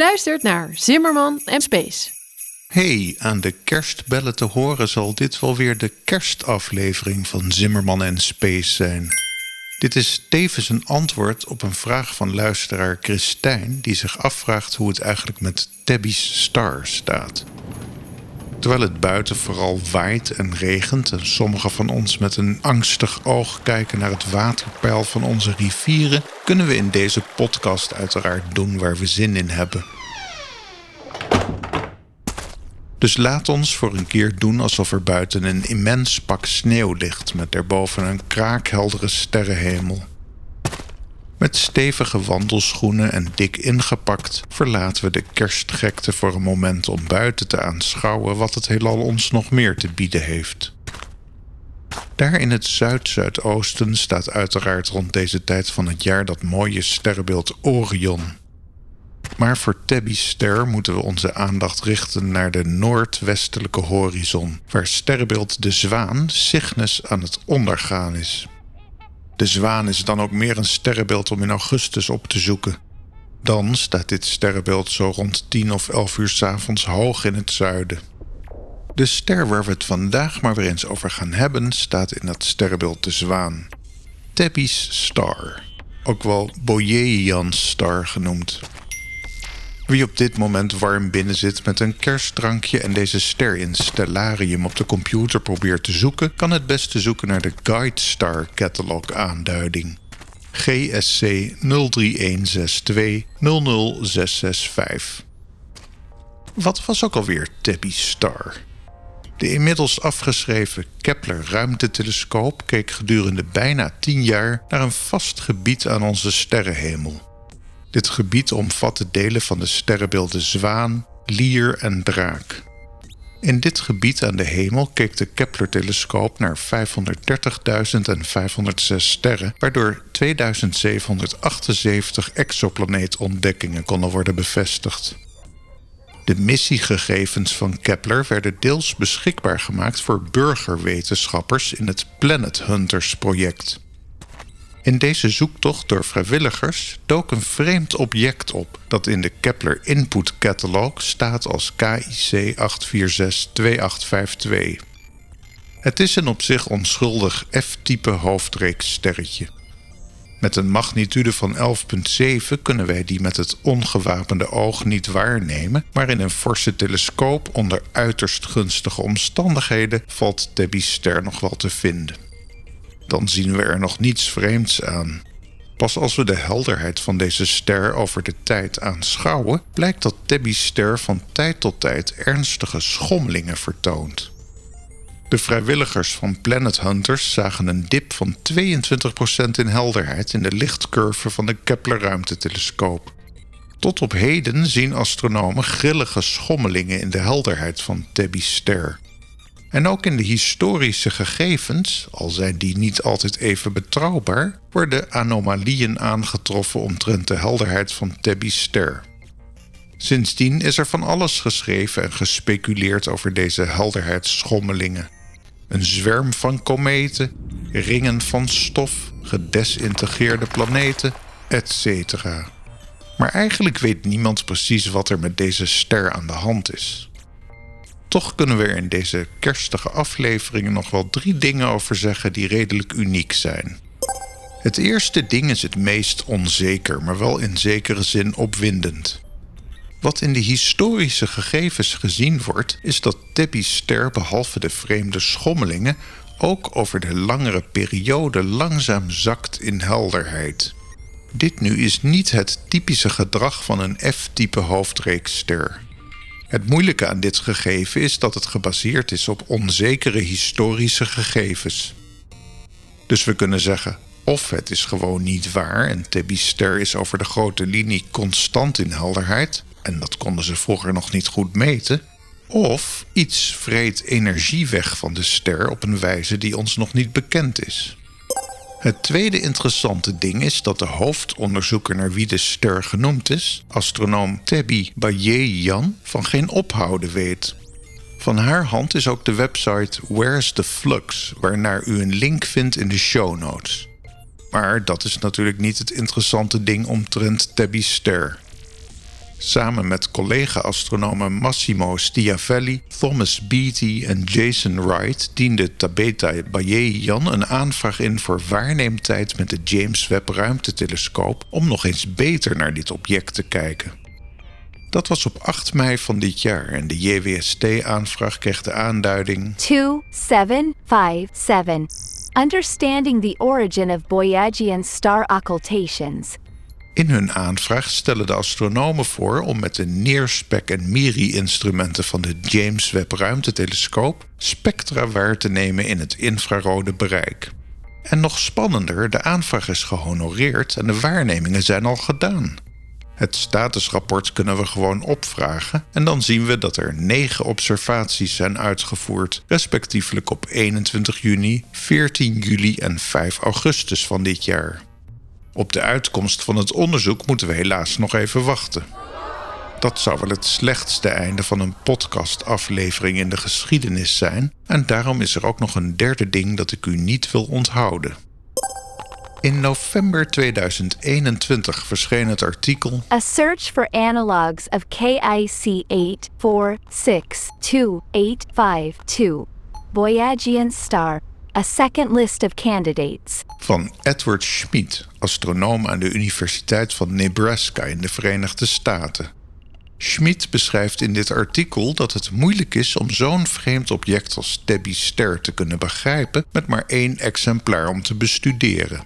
luistert naar Zimmerman en Space. Hey, aan de kerstbellen te horen zal dit wel weer de kerstaflevering van Zimmerman en Space zijn. Dit is tevens een antwoord op een vraag van luisteraar Christijn, die zich afvraagt hoe het eigenlijk met Tabby's Star staat. Terwijl het buiten vooral waait en regent en sommigen van ons met een angstig oog kijken naar het waterpeil van onze rivieren, kunnen we in deze podcast uiteraard doen waar we zin in hebben. Dus laat ons voor een keer doen alsof er buiten een immens pak sneeuw ligt met daarboven een kraakheldere sterrenhemel. Met stevige wandelschoenen en dik ingepakt verlaten we de kerstgekte voor een moment om buiten te aanschouwen wat het heelal ons nog meer te bieden heeft. Daar in het zuid-zuidoosten staat uiteraard rond deze tijd van het jaar dat mooie sterrenbeeld Orion. Maar voor Tabby's ster moeten we onze aandacht richten naar de noordwestelijke horizon, waar sterrenbeeld de zwaan Cygnus aan het ondergaan is. De zwaan is dan ook meer een sterrenbeeld om in augustus op te zoeken. Dan staat dit sterrenbeeld zo rond 10 of 11 uur s avonds hoog in het zuiden. De ster waar we het vandaag maar weer eens over gaan hebben, staat in dat sterrenbeeld de zwaan. Tabby's Star, ook wel Boyeian Star genoemd. Wie op dit moment warm binnen zit met een kerstdrankje en deze ster in Stellarium op de computer probeert te zoeken, kan het beste zoeken naar de Guide Star Catalog aanduiding. GSC 03162 00665. Wat was ook alweer Tabby Star? De inmiddels afgeschreven Kepler ruimtetelescoop keek gedurende bijna 10 jaar naar een vast gebied aan onze sterrenhemel. Dit gebied omvatte delen van de sterrenbeelden Zwaan, Lier en Draak. In dit gebied aan de hemel keek de Kepler-telescoop naar 530.506 sterren, waardoor 2778 exoplaneetontdekkingen konden worden bevestigd. De missiegegevens van Kepler werden deels beschikbaar gemaakt voor burgerwetenschappers in het Planet Hunters project. In deze zoektocht door vrijwilligers dook een vreemd object op dat in de Kepler Input Catalog staat als KIC 8462852. Het is een op zich onschuldig F-type hoofdreekssterretje. Met een magnitude van 11,7 kunnen wij die met het ongewapende oog niet waarnemen, maar in een forse telescoop onder uiterst gunstige omstandigheden valt Debbie's ster nog wel te vinden dan zien we er nog niets vreemds aan. Pas als we de helderheid van deze ster over de tijd aanschouwen, blijkt dat Debbie's ster van tijd tot tijd ernstige schommelingen vertoont. De vrijwilligers van Planet Hunters zagen een dip van 22% in helderheid in de lichtcurve van de Kepler ruimtetelescoop. Tot op heden zien astronomen grillige schommelingen in de helderheid van Debbie's ster. En ook in de historische gegevens, al zijn die niet altijd even betrouwbaar, worden anomalieën aangetroffen omtrent de helderheid van Tabby's ster. Sindsdien is er van alles geschreven en gespeculeerd over deze helderheidsschommelingen. Een zwerm van kometen, ringen van stof, gedesintegreerde planeten, etc. Maar eigenlijk weet niemand precies wat er met deze ster aan de hand is. Toch kunnen we er in deze kerstige afleveringen nog wel drie dingen over zeggen die redelijk uniek zijn. Het eerste ding is het meest onzeker, maar wel in zekere zin opwindend. Wat in de historische gegevens gezien wordt, is dat Debbie's ster behalve de vreemde schommelingen ook over de langere periode langzaam zakt in helderheid. Dit nu is niet het typische gedrag van een F-type hoofdreeksster. Het moeilijke aan dit gegeven is dat het gebaseerd is op onzekere historische gegevens. Dus we kunnen zeggen, of het is gewoon niet waar en Tabby's ster is over de grote linie constant in helderheid, en dat konden ze vroeger nog niet goed meten, of iets vreet energie weg van de ster op een wijze die ons nog niet bekend is. Het tweede interessante ding is dat de hoofdonderzoeker naar wie de ster genoemd is, astronoom Tabby Bayeyan, van geen ophouden weet. Van haar hand is ook de website Where's the Flux, waarnaar u een link vindt in de show notes. Maar dat is natuurlijk niet het interessante ding omtrent Tabby's ster. Samen met collega-astronomen Massimo Stiavelli, Thomas Beatty en Jason Wright diende Tabeta Baye-Jan een aanvraag in voor waarneemtijd met de James Webb ruimtetelescoop om nog eens beter naar dit object te kijken. Dat was op 8 mei van dit jaar en de JWST-aanvraag kreeg de aanduiding 2757. Understanding the origin of Boyajian star occultations. In hun aanvraag stellen de astronomen voor om met de NIRSPEC en MIRI-instrumenten van de James Webb Ruimtetelescoop spectra waar te nemen in het infrarode bereik. En nog spannender, de aanvraag is gehonoreerd en de waarnemingen zijn al gedaan. Het statusrapport kunnen we gewoon opvragen en dan zien we dat er negen observaties zijn uitgevoerd, respectievelijk op 21 juni, 14 juli en 5 augustus van dit jaar. Op de uitkomst van het onderzoek moeten we helaas nog even wachten. Dat zou wel het slechtste einde van een podcastaflevering in de geschiedenis zijn, en daarom is er ook nog een derde ding dat ik u niet wil onthouden. In november 2021 verscheen het artikel A search for analogs of KIC 8462852. Boyajian star. A second list of candidates. van Edward Schmid, astronoom aan de Universiteit van Nebraska in de Verenigde Staten. Schmid beschrijft in dit artikel dat het moeilijk is om zo'n vreemd object als Debbie's ster te kunnen begrijpen met maar één exemplaar om te bestuderen.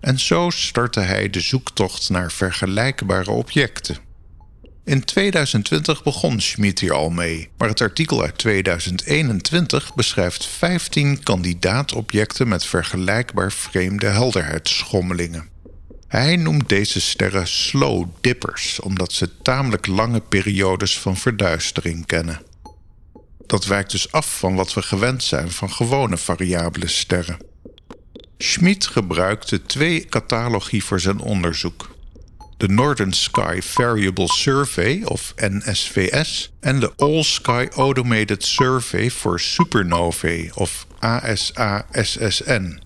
En zo startte hij de zoektocht naar vergelijkbare objecten. In 2020 begon Schmid hier al mee, maar het artikel uit 2021 beschrijft 15 kandidaatobjecten met vergelijkbaar vreemde helderheidsschommelingen. Hij noemt deze sterren slow dippers, omdat ze tamelijk lange periodes van verduistering kennen. Dat wijkt dus af van wat we gewend zijn van gewone variabele sterren. Schmid gebruikte twee catalogi voor zijn onderzoek de Northern Sky Variable Survey, of NSVS, and the All Sky Automated Survey for Supernovae, of ASA-SSN.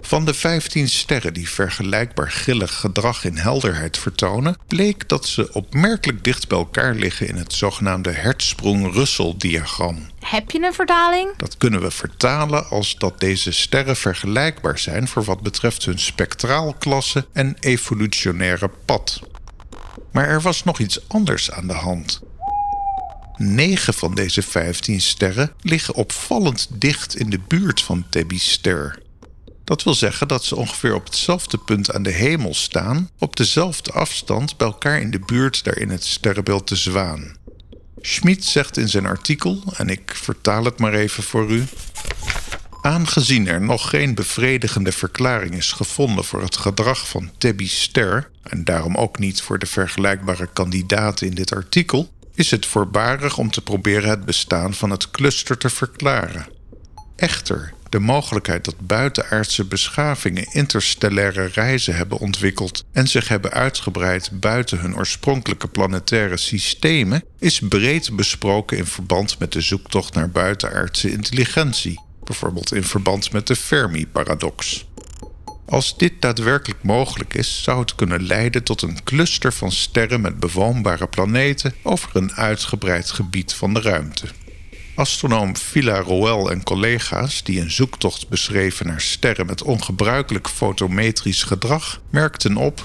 Van de 15 sterren die vergelijkbaar grillig gedrag in helderheid vertonen, bleek dat ze opmerkelijk dicht bij elkaar liggen in het zogenaamde Hertzsprung-Russell-diagram. Heb je een vertaling? Dat kunnen we vertalen als dat deze sterren vergelijkbaar zijn voor wat betreft hun spectraalklasse en evolutionaire pad. Maar er was nog iets anders aan de hand. 9 van deze 15 sterren liggen opvallend dicht in de buurt van Tabby's ster. Dat wil zeggen dat ze ongeveer op hetzelfde punt aan de hemel staan, op dezelfde afstand bij elkaar in de buurt daar in het sterrenbeeld de zwaan. Schmid zegt in zijn artikel, en ik vertaal het maar even voor u. Aangezien er nog geen bevredigende verklaring is gevonden voor het gedrag van Tabby's ster, en daarom ook niet voor de vergelijkbare kandidaten in dit artikel, is het voorbarig om te proberen het bestaan van het cluster te verklaren. Echter, de mogelijkheid dat buitenaardse beschavingen interstellaire reizen hebben ontwikkeld en zich hebben uitgebreid buiten hun oorspronkelijke planetaire systemen, is breed besproken in verband met de zoektocht naar buitenaardse intelligentie, bijvoorbeeld in verband met de Fermi-paradox. Als dit daadwerkelijk mogelijk is, zou het kunnen leiden tot een cluster van sterren met bewoonbare planeten over een uitgebreid gebied van de ruimte. Astronoom Villa Roel en collega's, die een zoektocht beschreven naar sterren met ongebruikelijk fotometrisch gedrag, merkten op: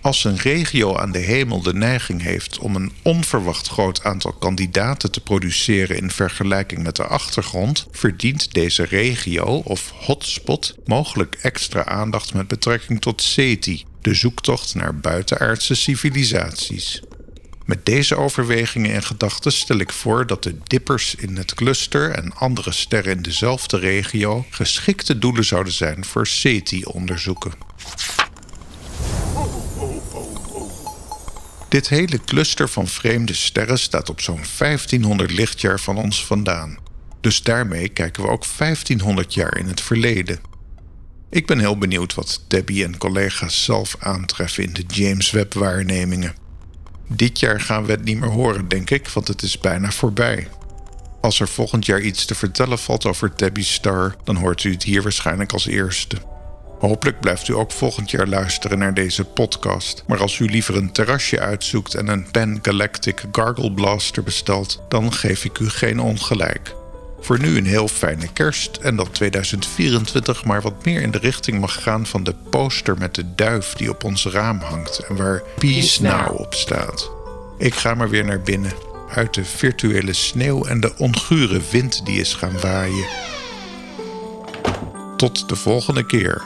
als een regio aan de hemel de neiging heeft om een onverwacht groot aantal kandidaten te produceren in vergelijking met de achtergrond, verdient deze regio of hotspot mogelijk extra aandacht met betrekking tot SETI, de zoektocht naar buitenaardse civilisaties. Met deze overwegingen in gedachten stel ik voor dat de dippers in het cluster en andere sterren in dezelfde regio geschikte doelen zouden zijn voor SETI-onderzoeken. Dit hele cluster van vreemde sterren staat op zo'n 1500 lichtjaar van ons vandaan. Dus daarmee kijken we ook 1500 jaar in het verleden. Ik ben heel benieuwd wat Debbie en collega's zelf aantreffen in de James Webb-waarnemingen. Dit jaar gaan we het niet meer horen, denk ik, want het is bijna voorbij. Als er volgend jaar iets te vertellen valt over Debbie Star, dan hoort u het hier waarschijnlijk als eerste. Hopelijk blijft u ook volgend jaar luisteren naar deze podcast. Maar als u liever een terrasje uitzoekt en een Pan Galactic Gargle Blaster bestelt, dan geef ik u geen ongelijk. Voor nu een heel fijne kerst en dat 2024 maar wat meer in de richting mag gaan van de poster met de duif die op ons raam hangt en waar Peace Now op staat. Ik ga maar weer naar binnen, uit de virtuele sneeuw en de ongure wind die is gaan waaien. Tot de volgende keer.